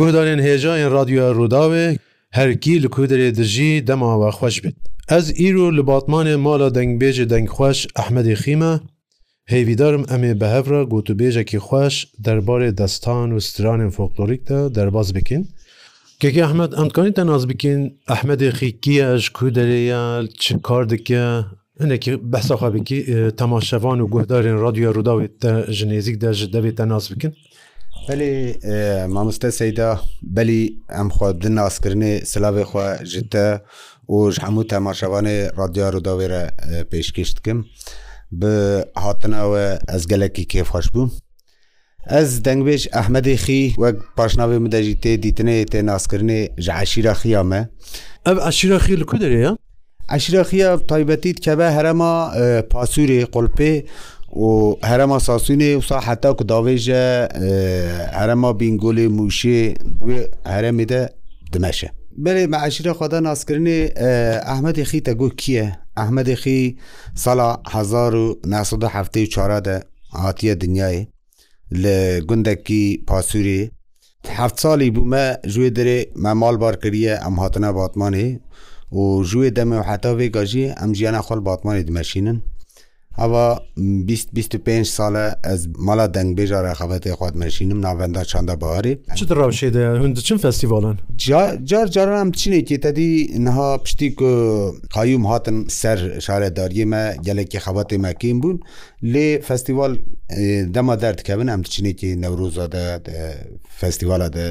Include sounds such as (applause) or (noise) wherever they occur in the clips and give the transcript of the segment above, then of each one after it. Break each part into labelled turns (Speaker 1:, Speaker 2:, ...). Speaker 1: Guhdarên hêjayên radyoya Rûdawê herkî li kuderê dijî dema ve xweş bit. Ez îro li batmanê mala dengbêjê dengxweş Ahmedê xîme, heyvîdarim em ê bi hevra gotûbêjekî xweş derbarê destan û stranên folklorik de derbas bikin. Kekê Ahmed em dikanî te naz bikin Ahmedê xîkiye ji kuderê çi kar dike, Hinekî behsa xabikî temaşevan û guhdarên radyoya Rûdawê te ji nêzik de ji devê te nas bikin. بەێ مامۆستە سەیدا بەلی ئەم خوا دناسکردنی سلاێخوا ژتە و ji hemû temaşevanê radyoya Rodawê re pêşkêş dikim bi hatina we ez gelekî kêfxweş bûm. Ez dengbêj ehmedê xî wek paşnavê min de jî tê dîtinê tê naskirinê ji eşîra xiya me.
Speaker 2: Ev eşîra xî li ku derê ya?
Speaker 1: Eşîra xiya taybetît keve herema pasûrê qolpê و هەرەما ساسوینێ وسا حتا ku davêje herema bîngolê mûşê wê herêmê de dimeşe. Belê me eşîre xweda naskirinê Ahmedê xî te got kiye Ahmedê xî sala hezar û nesda heftê û çara de hatiye dinyayê li gundekî pasûrê heft salî bû me ji dirê me malbar kiriye em hatine batmanê û ji deme heta vê gajî em jiyana xal batmanê dimeşînin ئەوە 25 ساڵە ئەس مالا دەنگبێژە ڕێخەبەتی خواتمەشینم ناوەندا چنددە بەواری چ
Speaker 2: ڕاوشێدا هەند چین فستیڤالن
Speaker 1: جار جارم چینێکی تدی نها پشتی و قایم هاتن سەر شارەداریمە گەلێکی خەبەتی مەکیم بوون لێ فستیوال دەما دەردکەبن ئەم چینێکی نەورۆزادە فستیوالە دە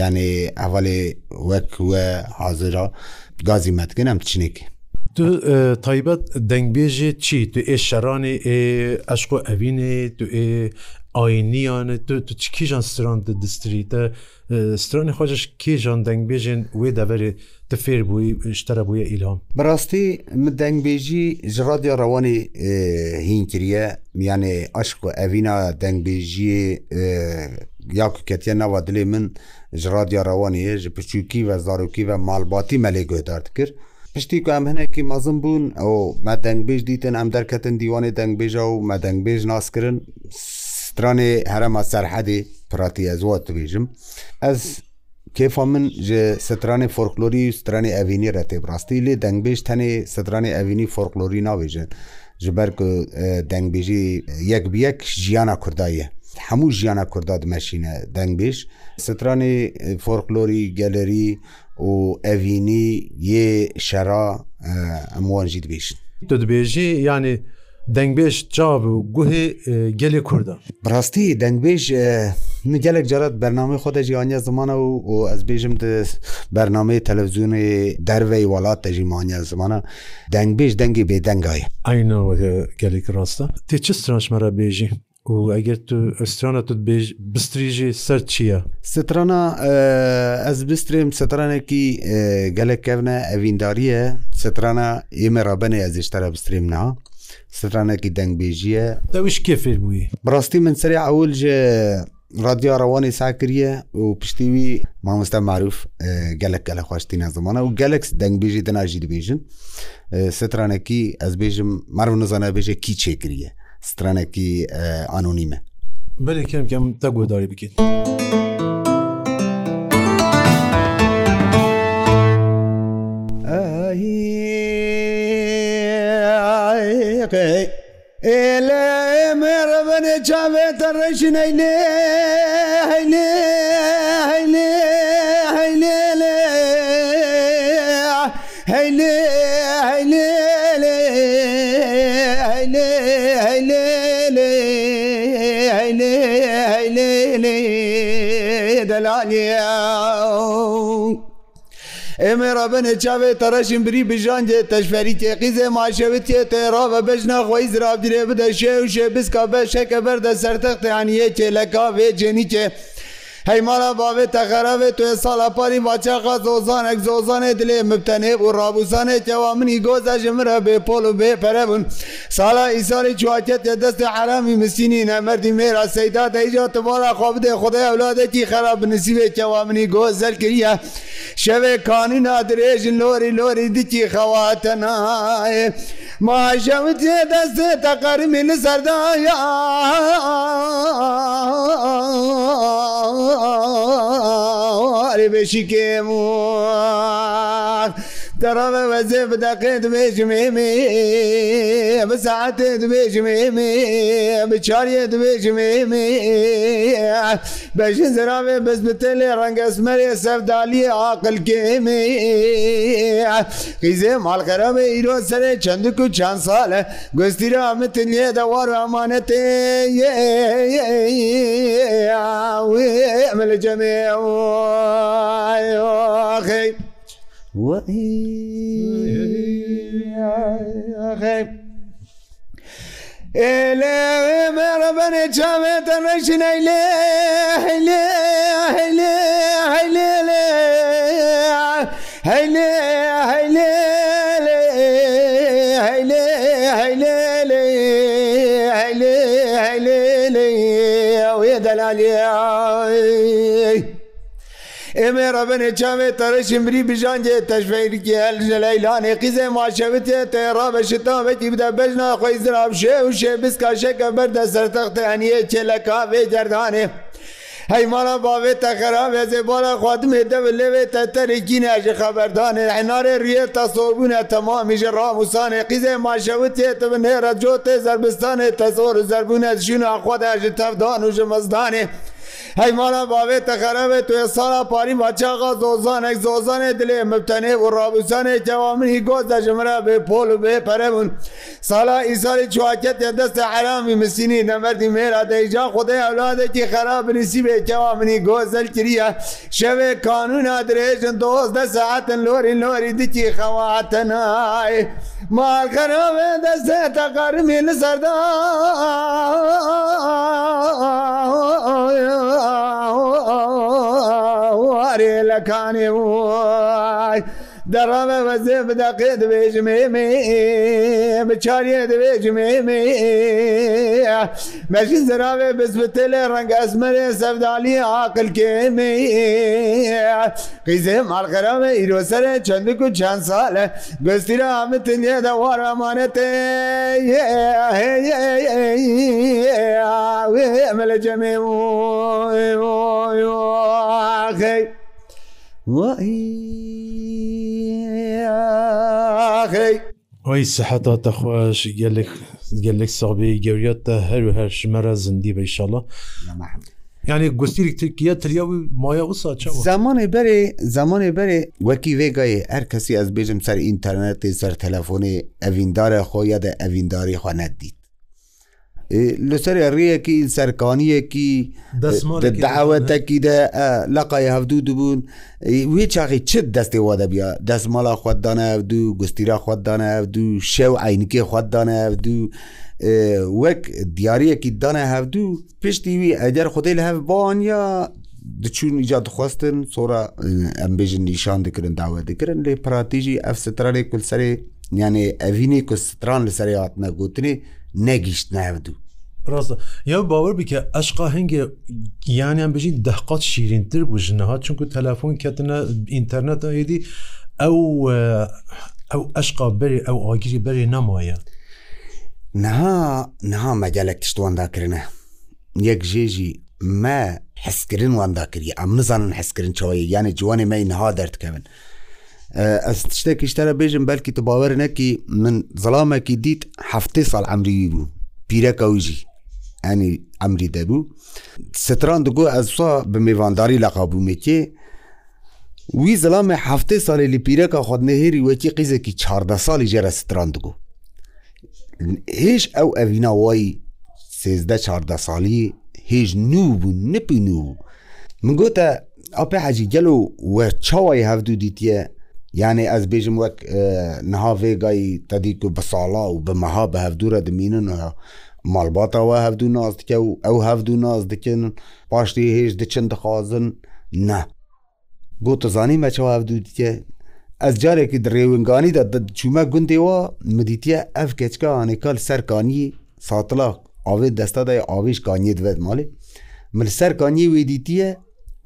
Speaker 1: یعنی ئەوەێ وەک وە حاضرا گازی مەتگەن ئەم چینێکی
Speaker 2: Tu taybet dengbêjê çi tu ê şeranê ê eşqu evînê tu ê ayîniyane tu tu çi kîjan stran di distrî te stranê xwaca kêjan dengbêjên wê deverê ti fêr bûî ji te re bûye îlham.
Speaker 1: Bi rastî min dengbêjî ji radya rewanê hîn kiriye miyanê eşq evîna dengbêjiyê ya ku ketiye nava dilê min ji radya rewanê ji piçûkî ve zarokî ve malbatî melê guhdar dikir. پشتی کوام هەنێکی مەزم بوون ئەو مەدەنگبێژ دیتن ئەم دەرکەتن دیوانێ دەنگبێژە و مەدەنگبێژ ناسکردن سترانێ هەرەمە سەررحەدی پراتی ئەزوات توێژم ئەس کێفا من ji سترانê فۆرکلۆری و سترانê ئەڤینی رەتێ ڕاستی لێ دەنگبێژ تەنێ سترانê ئەڤینی فۆرکلۆری ناوێژن ji ber ku dengbêjî yek bi yek jiyana Kurdayê هەموو ژیانە کووردا دمەشینە دەنگبیش سترانی فۆرکلۆری گەلەری و ئەڤینی یێ شەرا ئەموانجی دبیشن تو
Speaker 2: دبێژی ینی دەنگبێژ چااب
Speaker 1: و
Speaker 2: گوهێ گەلی کووردا
Speaker 1: ڕاستی دەنگبێژ gelek carat bername xda jîaniya zimana û ez bêjim di bername televizyonê dervey welat te jîmaniya zimana dengbêj dengê bêdengay. Ayna
Speaker 2: gelek rasta. Tê çi stranşmera bêjî? و ئەگەر تو ئەسترانە تو بێژ بستریژی سەر چییە؟
Speaker 1: سترانە ئەس بسترێم سترانێکی گەلەکەونە ئەڤینداریە سترانە ئێمە ڕابەنێ ئەزیشتەرە بستریم نا. سترانێکی دەنگبێژیە
Speaker 2: دەویش کێفێر بووی
Speaker 1: بڕاستی من سری ئەول رادیا ڕەوانی ساکریە و پشتیوی مامۆستا معروف گەلک گەلە خوشتی نازمانە و گەلکس دەنگبێژی دەناژی دەبێژن سترانێکی ئەس بێژم مارو نزانە بێژێ کی چێکریە stranekî
Speaker 2: anonîme Belê kerim ke te guhdarî bikît. Ele merve çavete reşin eyle eyle دلالي دلالي ئێمە ڕابنە چاوێت تەڕەشین بری بژانجێ تەشفەری تێقیزێ ماشەوتێ تێڕاوە بەژنا خۆی زرابدرێ بدە شێ و شێ بسکا بە شەکە بەردە سەرتەختیانە تێلەکا وێ جێنیکێ هەیمانە باێت تەخەرەێت توێ ساڵەپەری ماچەقا زۆزانێک زۆزانێت لێ مبتەنێ و ڕابوسانێتەوە منی گۆزەژ مرە بێ پۆل و بێ پەرە بوون ساڵا ئیساری چواکێت دەستی حرامی مسینی نەمەردی مێرا سەیدا دەیجا تبارە خۆ بدێ خدای ئەولادێکی خراپ بنسیبێتەوە منی گۆزەر کردە شەوێ کانی نادرێژن لۆری لۆری دیتی خەواتەنایێ ماژەوت دەستێ تەقەرمی لە سەرداە بێشی کێموە تەڕەمە وەزێ بەداقێ دبێژم ئێمێ بە ساعتێ دبێژم ئێمێ بچاریە دبێژم ئێمێ بەژین زراێ بەس بتە لێ ڕەنگەسمەرێ سەفدالیە عاقلکە ئێمێ خیزێ ماڵقەرەمە ئیرۆ سەرێ چەندک و چەند ساڵە گستیرە متن لێ دەوار ئەمانەتێ ئەمە لە جەمێ خی ئێلێ مێرە بەنێ چامێتە ڕێژینای لێ هەیلێ هەیلێ هەیلێ لێ هەیلێ هەیلێ لێ هەیلێ هەیلێ لێ هەیلێ هەیلێ لێ ئەوێ دەلالێ ئێمە ڕەبەنێ چامێ تەرەشی مری بژانجێ تەشفەیرکی هەلژە لەیلانێ قیزێ ماچەوتێ تێڕا بەشتابەتی بدە بەژنا خۆی زرابشێ و شێ بسکاشەکە بەردە سەرتەختە هەنیە چێلەکە بێ جەردانێ. هەیمانە باوێتە خراپێ زێبارە خواتمێ دەب لەوێتە تەرێکینەژە خەبەردانێ هەنارێ ریە تا سۆبوونە تەمامیژە ڕاموسانێ قیزێ ماشەوتێتە بنێرە جۆتێ زربستانێ تە زۆر زربوونە ژینە خۆداژە تەفدان و ژە مەزدانێ. هەیمانە باوێ تەخەرەوێ توێ ساڵا پاریم بەچاغا زۆزانێک زۆزانێ دلێ مبتەنێ و ڕابوسانێ جاوا منی گۆز دەژمرە بێ پۆل و بێ پەرەبوون سالا ئیساری چواکەت یا دەستە عرامی مسینی نەمەردی مێرا دەیجا خودی ئەولادێکی خەراب بنویسی بێ جاوا منی گۆزل کریە شەوێ قانونا درێژن دۆزدە ساعتن لۆری لۆری دیتی خەواتەنای مالخەرەوێ دەستە تەقارمی لەسەردا وارێ لەکانێ وای دەڕامە مەزێ بداقێ دەبێژمێ بچارە دەبێژمێ مەژین زراوێ بزبتە لە ڕەنگە ئەزمەرێ سەفدالی عاقلکێمێ قیزێ مارقەرامە ئیرۆسەرە چەندک و چەند ساە گستیرە ئامتنیە دەوارامانەتێ ئەمە لە جەمێ وای ئەوی سەحەتاتە خۆش گەلێک ساابی گەوریەتە هەرو هەر شمەرە زندی بەیشاڵە یعنی گستیرێکتەکیە تریاوی مایە وسا زمانی بەرێ زمانی بەرێ وەکی وێگایە هەر کەسی ئەس بێژم سەر ئینتەرنێتی سەر تەلەفۆنی ئەڤیندارە خۆ یادە ئەڤینداری خوانەت دیت لەسەر ڕێیەکی سەرکانیەکی داوەتەکیدا لەقای هەفتوو دوبوون وێ چاقی چت دەستی وا دەبیا دەستمەڵا خوددانە دوو گستیرا خوددانە دوو شەو عینکی خوددانە دوو وەک دیارەکی دانە هەفتوو پشتی وی ئەجار خودی لە هەفبانیا دچون ایجاد خواستن سۆرا ئەمبێژن نیشان دکردن داوە دەکردن لێ پراتیژی ئەف سترالێک کولسەری یانێ ئەڤینی کوستران لەسەری هاتنە گوتنی نەگیشت ناودوو ڕاستە یا باوەڕ بکە ئەشقا هەنگێ گیانیان بژین دەقات شیرینتر بوو ژنەها چونکو تەلەفۆن کەتنە ئینتەرنێت ئەیدی ئەو ئەو ئەشقا بەری ئەو ئاگیری بەری نەمایە نها نها مەگەلێک تشتوانداکردە یەک ژێژی مە حسکردن واندا کردی ئەم نزانن حسکردن چاوەیە یانە جوانی مەی نەها دەردکەون. شتێکیشتەرە بێژم بەلکی تو باوەر نەکی من زڵامێکی دیت هەفتەی ساڵ ئەمری بوو پیرەکە وژی ئەنی ئەمری دەبوو ستران دگو ئەز سا بە میێوانداری لە قابوومێکێ وی زڵامە هەفتەی ساڵی لی پیرەکە خودت نەهێری وەکی قیزێکی چاردە ساڵی ژێرە ستران دگو هێش ئەو ئەڤینا وایی سێزدە چاردە ساڵی هێژ نو بوو نپی نو من گۆتە ئاپە حەجی گەل و وە چاوای هەفتوو دیتیە یعنی ez bêjim wek niha vêgayî tedîk û bi sala û bi meha bi hevdûre dimînin malbata we hevdû naz dike û ew hevdû naz dikin paş tê hêj diçin dixwazin ne got zanî me çawa hevdû dike ez carekî di rêwinganî de çûme gundê wa midîtiye ev keçka anêkal serkanî satila avê desta de avêj kaniyê divet malê min serkaniyê wê dîtiye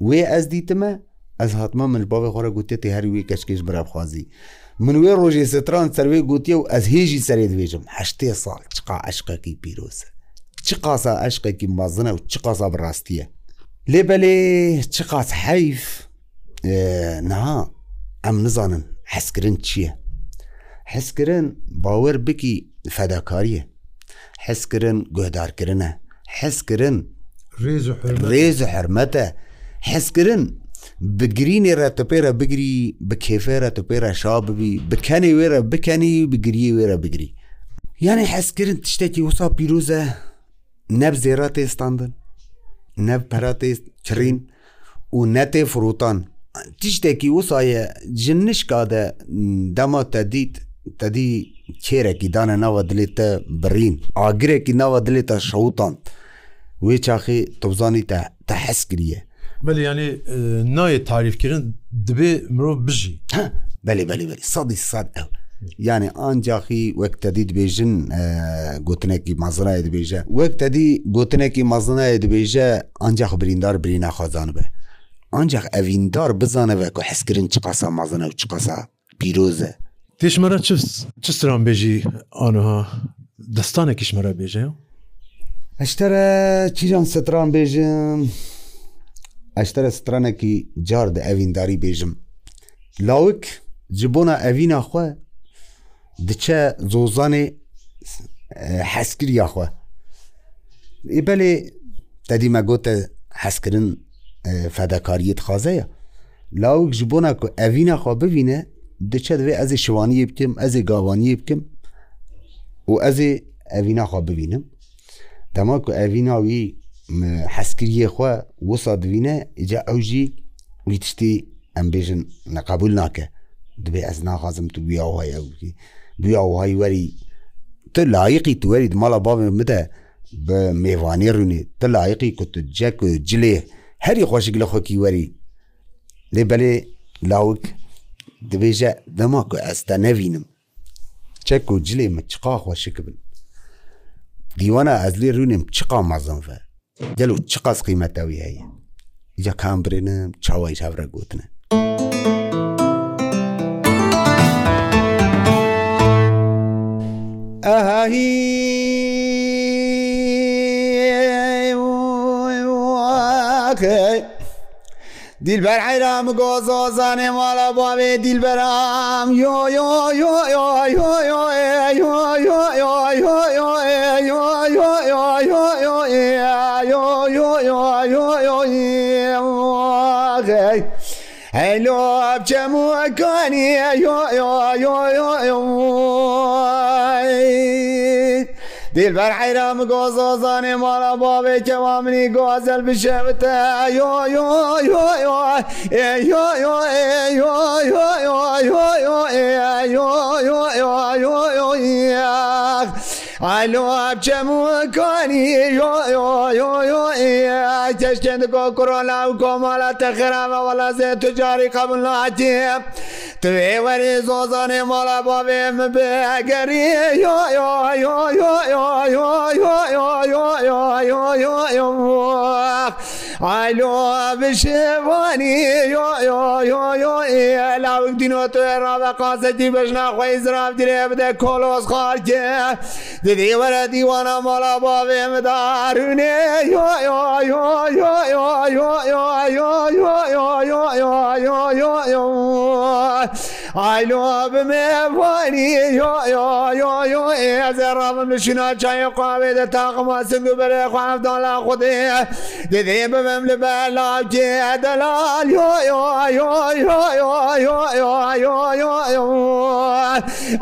Speaker 2: wê ez dîtime ez hatma min ji bavê xwara gotiye tê herî wê keçkêj birevxwazî min wê rojê setran servê gotiye û ez hêjî serê dibêjim heştê sal çiqa eşqekî pîroz çi qasa eşqekî mazine û çi qasa bi rastiye lê belê çi qas heyf niha em nizanin heskirin çiye heskirin bawer bikî fedakariye heskirin guhdarkirine heskirin rêz û hermete heskirin بگرینی ڕەتەپێرە بگری بە کێفێرە تەپێرە شا ببی بکەنی وێرە بکەنی بگری وێرە بگری یانی حەسکردن تشتێکی وسا پیرروزە نەب زێرا تێستاندن نەب پەرا چرین و نەتێ فرۆتان تشتێکی وسایە جنشکادە دەما تەدیت تەدی کێرەکی دانە ناوە دلێتە برین ئاگرێکی ناوە دلێتە شەوتان وێ چاخی تۆزانی تە حەسکریە بەلی ینی نایە تاریفکردن دەبێ مرۆڤ بژی بەێ بەلی بەلی سەدی سەد ئەو یعنی ئاجاخی وەک تەدی دبێژن گوتنێکی مەزرای دبێژە وەک تەدی گوتنێکی مەزنای دبێژە ئاجاخ بریندار برینە خۆزان بێ ئاجاخ ئەڤیندار بزانەوە و حسکردن چ قاسە مەزنە و چ قەسە پیرۆزە تێشمەرە چ سران بێژی ئانها دەستانێکیشمەرە بێژەیە؟ هشتەرە چیران ستران بێژم ئەشترە سترانێکی جار دە ئەڤینداری بێژم لاوک ji bona evîna xwe diçe zozanê heskiriya xwe êbelê tedî me got te heskirin fedekariyê dixaze ya lawik ji bona ku evîna xwe bivîne diçe divê ez ê şivaniyê bikim ez ê gavaniyê bikim û ez ê evîna xwe bibînim dema ku evîna wî حەسکریە خوا وەسا دوینە ئجا ئەوژی وی تشتی ئەم بێژن نەقابول ناکە دبێ ئەس ناخوازم تو بیاوهایە وکی بیاوهای وەری تە لایقی توەری ماڵە باێ بدە بە میێوانێ ڕوونێ تە لایقی کو تو جەک و جلێ هەری خۆشک لە خۆکی وەری لێ بەلێ لاوک دبێژە دەما کو ئەستا نەوینم چەک و جلێ مە چقا خۆشک بن دیوانە ئەز لێ ڕوونێم چقا مازەمە گەل و چ قەس قیمەتەوی هەیە یا کام برێنم چاوای چاورە گوتنە ئەهی دیلبەر حیرام گۆزۆ زانێ ماڵە بۆێ دیلبەرام یۆ یۆ یۆ یۆ یۆ یۆ هەلۆ بچەموەکانی دیلبەر حیرام گۆزۆزانێ ماڵە بابێکەوا منی گۆزل بشەوتە ئالواب چەمووەکانی تشتێن کۆکرۆلا و کۆمەڵە تەخراوە وەڵا زێ توجاری قبل ناتێب. توێ وەری زۆزانێ ماڵە بۆ بێ بێگەری ئالۆ بشێوانی لاوک دینۆ توێ ڕاوە قازەتی بەژنا خۆی زراف درێ بدە کۆلۆز خارکێ ددی وەرە دیوانە مەڵا با بێمەدارونێ ئایلۆ بمێ وانی ئێزێڕابم نشینا چای قاوێ دە تاقما سنگ بەرێ خوافدان لا خودێ دێ ببم لە بە لاجێ دەلال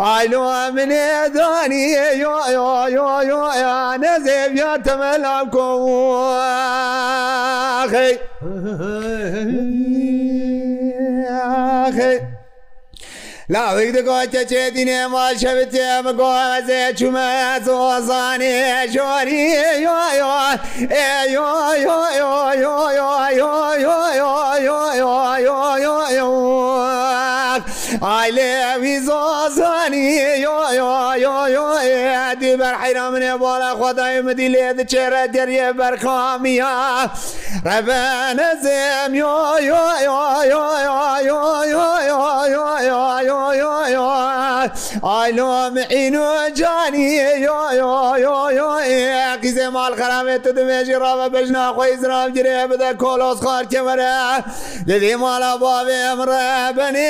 Speaker 2: ئایلۆ منێ دانی نەزێویا تەمە لاو کۆخی لاوێک دەگۆتە چێدینێ ماڵ شەبتێ بگۆزێ چومە زۆزانێ ژۆری ئێ ئالێوی زۆزانی دی بەر حیرا منێ بۆڵە خۆدای مدی لێ دچێرە دەریێ بەرخامیە ڕەبە نەزێم ئالۆم عینۆجانی گیزێ ماڵ خراێتە دمێژی ڕاوە بەژنا خۆی زرام گرێ بدە کۆلۆس خارکەمەرە لەدی ماڵە باێمڕە بنێ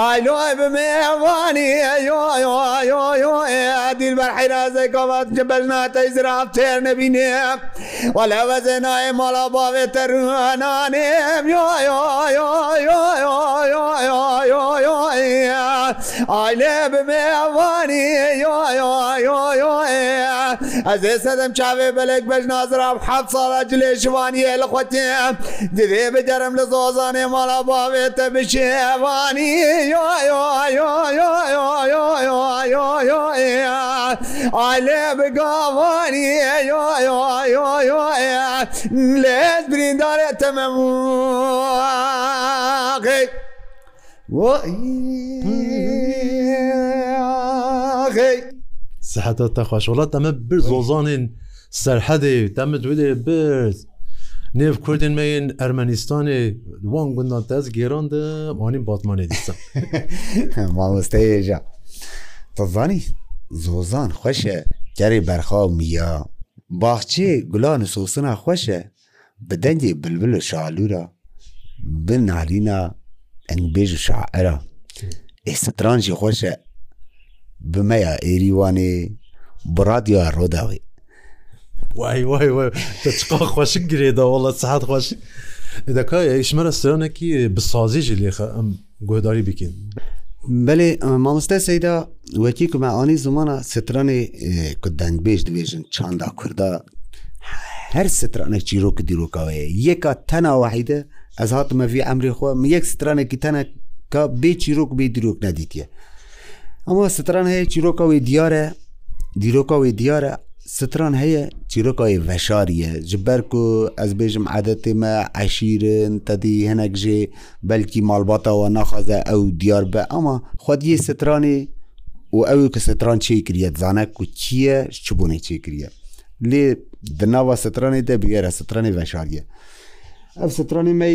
Speaker 2: ئالۆی بمێوانی دیل بەر حیرازەی کەوات کە بەژناتەی زراف تێر نەبینێ و لە بەزێنای ماڵا باوێتە ڕوانانێ ئالێ بمێوانی ئەزێ سەدەم چاوێ بەلێک بەژ نازراب حەف ساڵە جلێ شوانیە لە خوتێ دێ بجەرم لە زۆزانێ ماڵا باوێتە بشێوانی ئالێ بگاوانی لێت بریندارێت تەمەموقی سەحەتە تەخواشوڵات ئەمە بر زۆزانین سەرحەدی تەمە دوێ برد. Nêv Kurdên me yên Ermenistanê wan gundan te ez gêran de anî batmanê dîsa (laughs) Mamosteyê ja Tazanî zozan xweş e kerê berxav miya Baxçeyê gulan e sosina xweş e bi dengê bilbil û e şalûra bi narîna engbêj û şaera Êstranjî e xweş e bi me ya êrîwanê bi radyoya Rodawê وای وای وای خۆشی گرێداوەڵە سعات خۆشی دەکای ئیشمەرە سرۆنێکی بسازیژی لێخە ئەم گۆداری بکەین. بەێ مامۆستا سەیدا وەکی کومەانی زمانە سترانێ کو دەنگبێژ دبێژن چاندا کووردا هەر سترانە چیرۆکە دیرۆکەوەیە یەکە تەناوەحیدە ئەز هاتمەڤی ئەمری خۆ یەک سترانێکی تەنە کە بێ چیرۆک بێ دیرۆک نەدیتە ئەمە ستران هەیە چیرۆکەوەی دیارە دیرۆکەوەی دیارە ستران هەیە چیرۆکای vەشاریە ji ber ku ez bêjim edetê me eşîrin tedî hinek jê belkî malbata we naxwaze ew diyar be ama xwediyê stranê û ew ki stran çê kiriye zane ku çiye ji çibûnê çê kiriye lê di nava stranê de bigere stranê veşariye ev stranê me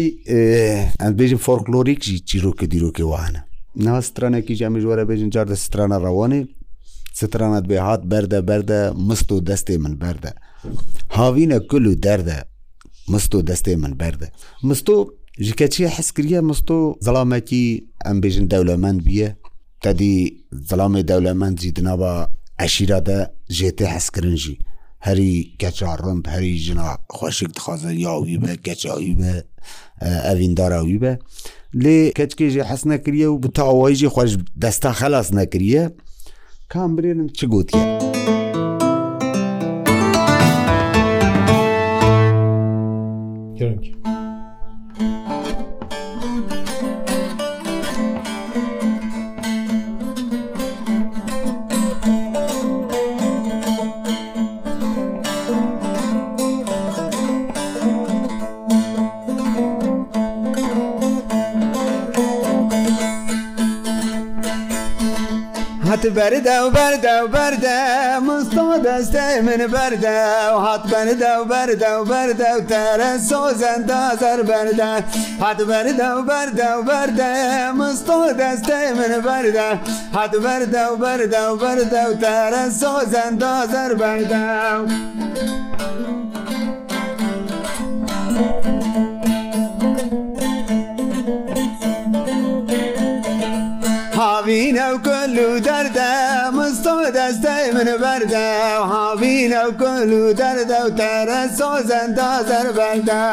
Speaker 2: ez bêjim folklorik jî çîrok dîrokê we hene nav stranekî cemî ji were bêjin car de strana rewanê سترانت بێ هاات بەردە بەردە مست و دەستێ من بەردە هاوینە کل و دەردە مست و دەستێ من بەردە مستۆ ji keçiye heskiriye misto zilamekî em bêjin dewlemend biye tedî zilamê dewlemend jî di nava eşîra de jê tê heskirin jî herî keça rind herî jina xweşik dixwaze ya wî be keça wî be evîndara wî be lê keçkê jê hes nekiriye û bi tawayî jî xweş desta xelas nekiriye کام برێنن چ گوتیە. Thank you. بەردا و بەردا و بەردە مستۆ دەستای من بەردا و هات بەردا و بەردا و بەردا و تەرە سۆزەندازەر بەردا هات بەردا و بەردا و بەردە مستۆ دەستای من بەردا هات بەردا و بەردا و بەردا و تەرە سۆزەندازەر بەردا. هاوینە و کل و دەردە مستۆ دەستەی من بەردە هاوینە و کل و دەردە و تەرە سۆزەندا زەر بەردە.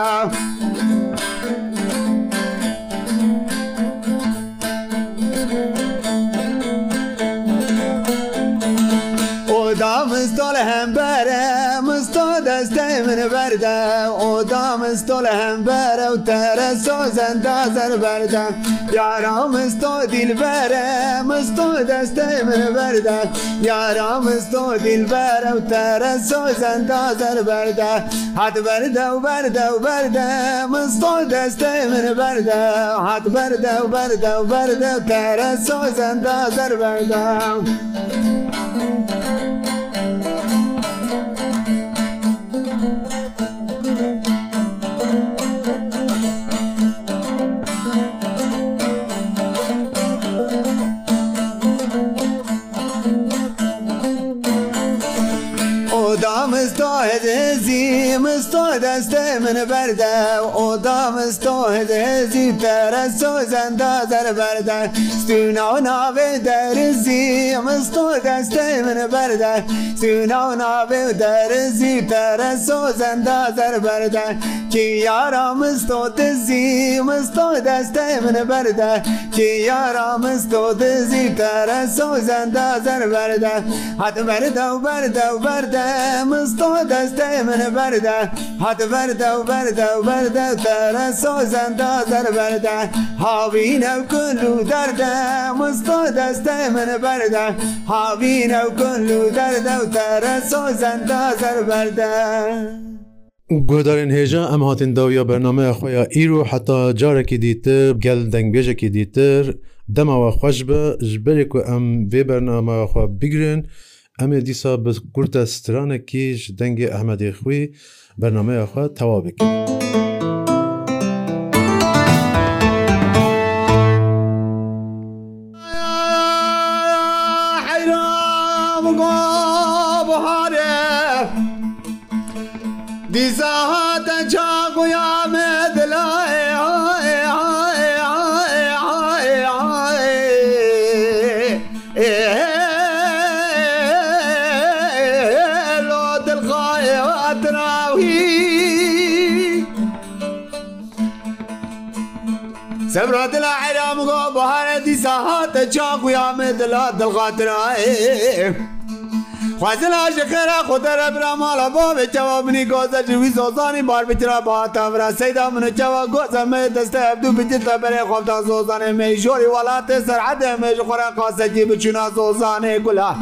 Speaker 2: برده او دامستو لهم بره و تره سازنده زر برده یارا مستو دیل بره مستو دسته من برده یارا مستو دیل بره و تره سازنده زر برده حد برده و برده و برده مستو دسته من برده حد برده و برده و برده تره سازنده زر برده Thank you. هدهزی مستا دست من برده او دا مستا هدهزی پرستو زنده در برده سونا ناوه درزی مستا دست من برده سونا ناوه درزی پرستو زنده در برده که یارا مستو دزی مستا دست من برده که یارا مستو دزی پرستو زنده در برده حد برده و برده و برده مستا دەستای منە بەردا هاتە بەردا و بەردا و بەردا تەرە سۆزەندا زەربەردا هاوینە و کل و دەردا مستۆ دەستای منە بەردا هاوینە و کل و دەردا و تەرە سۆزەندا زەربەردا. گۆدارێن هێژە ئەم هاتین داویە بەرنمەیە خۆیان ئیر و حتا جارێکی دیتر گەل دەنگبێژێکی دیتر دەماوە خوۆش بە ژبەرێک و ئەم وێ بەرنامەخوا بگرن ئەمێ دیسا بە گورتە سترانەکیش دەنگێ ئەحمەدێ خوێ بەرنمەیە خوێ تەوا بکە. تراوی سمرا دل حرام گو بهار دیسا هات چاقو یا می دل دل خاطرائے خوازل عاشقرا خود را برا مالا با به چوا منی گوزا جوی سوزانی بار بچرا با تاورا سیدا منو چوا گوزا می دسته ابدو بجتا بره خوفتا سوزانی می جوری ولات سرعده می جخورا قاسجی بچونا سوزانی گلا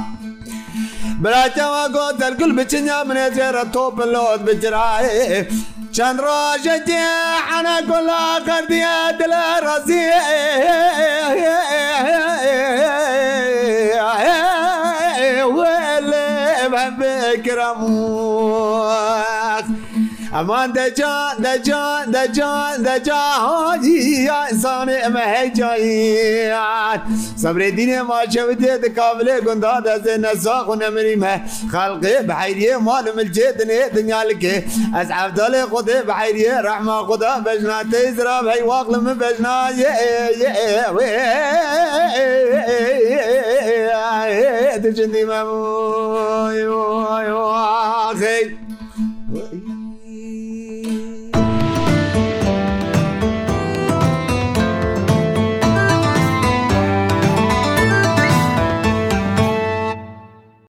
Speaker 2: براتەوە گۆ دەرگل بچنیا منێتێرە تۆپلۆت بجرایێ چەند ڕۆژە دێ حەنە گوڵا قەردیە دلە ڕزیێ لێ بکرم ئەمان دەجا دەجا دەجا دەجا هاجیە ئسانێ ئەمە هەیجییان سەبرێ دینێ ماچەوە دێ دکاولێ گوندا دەزێ نەزاق و نەمرریمە خەڵقێ بەحیریە مالملجێ دنێ دنیالکێ ئەس ئەفدالێ خودێ بەحیریە ڕەحما خدا بەژناتە زرا هەیواقڵ من بەژنایە دجندی مەمو خەی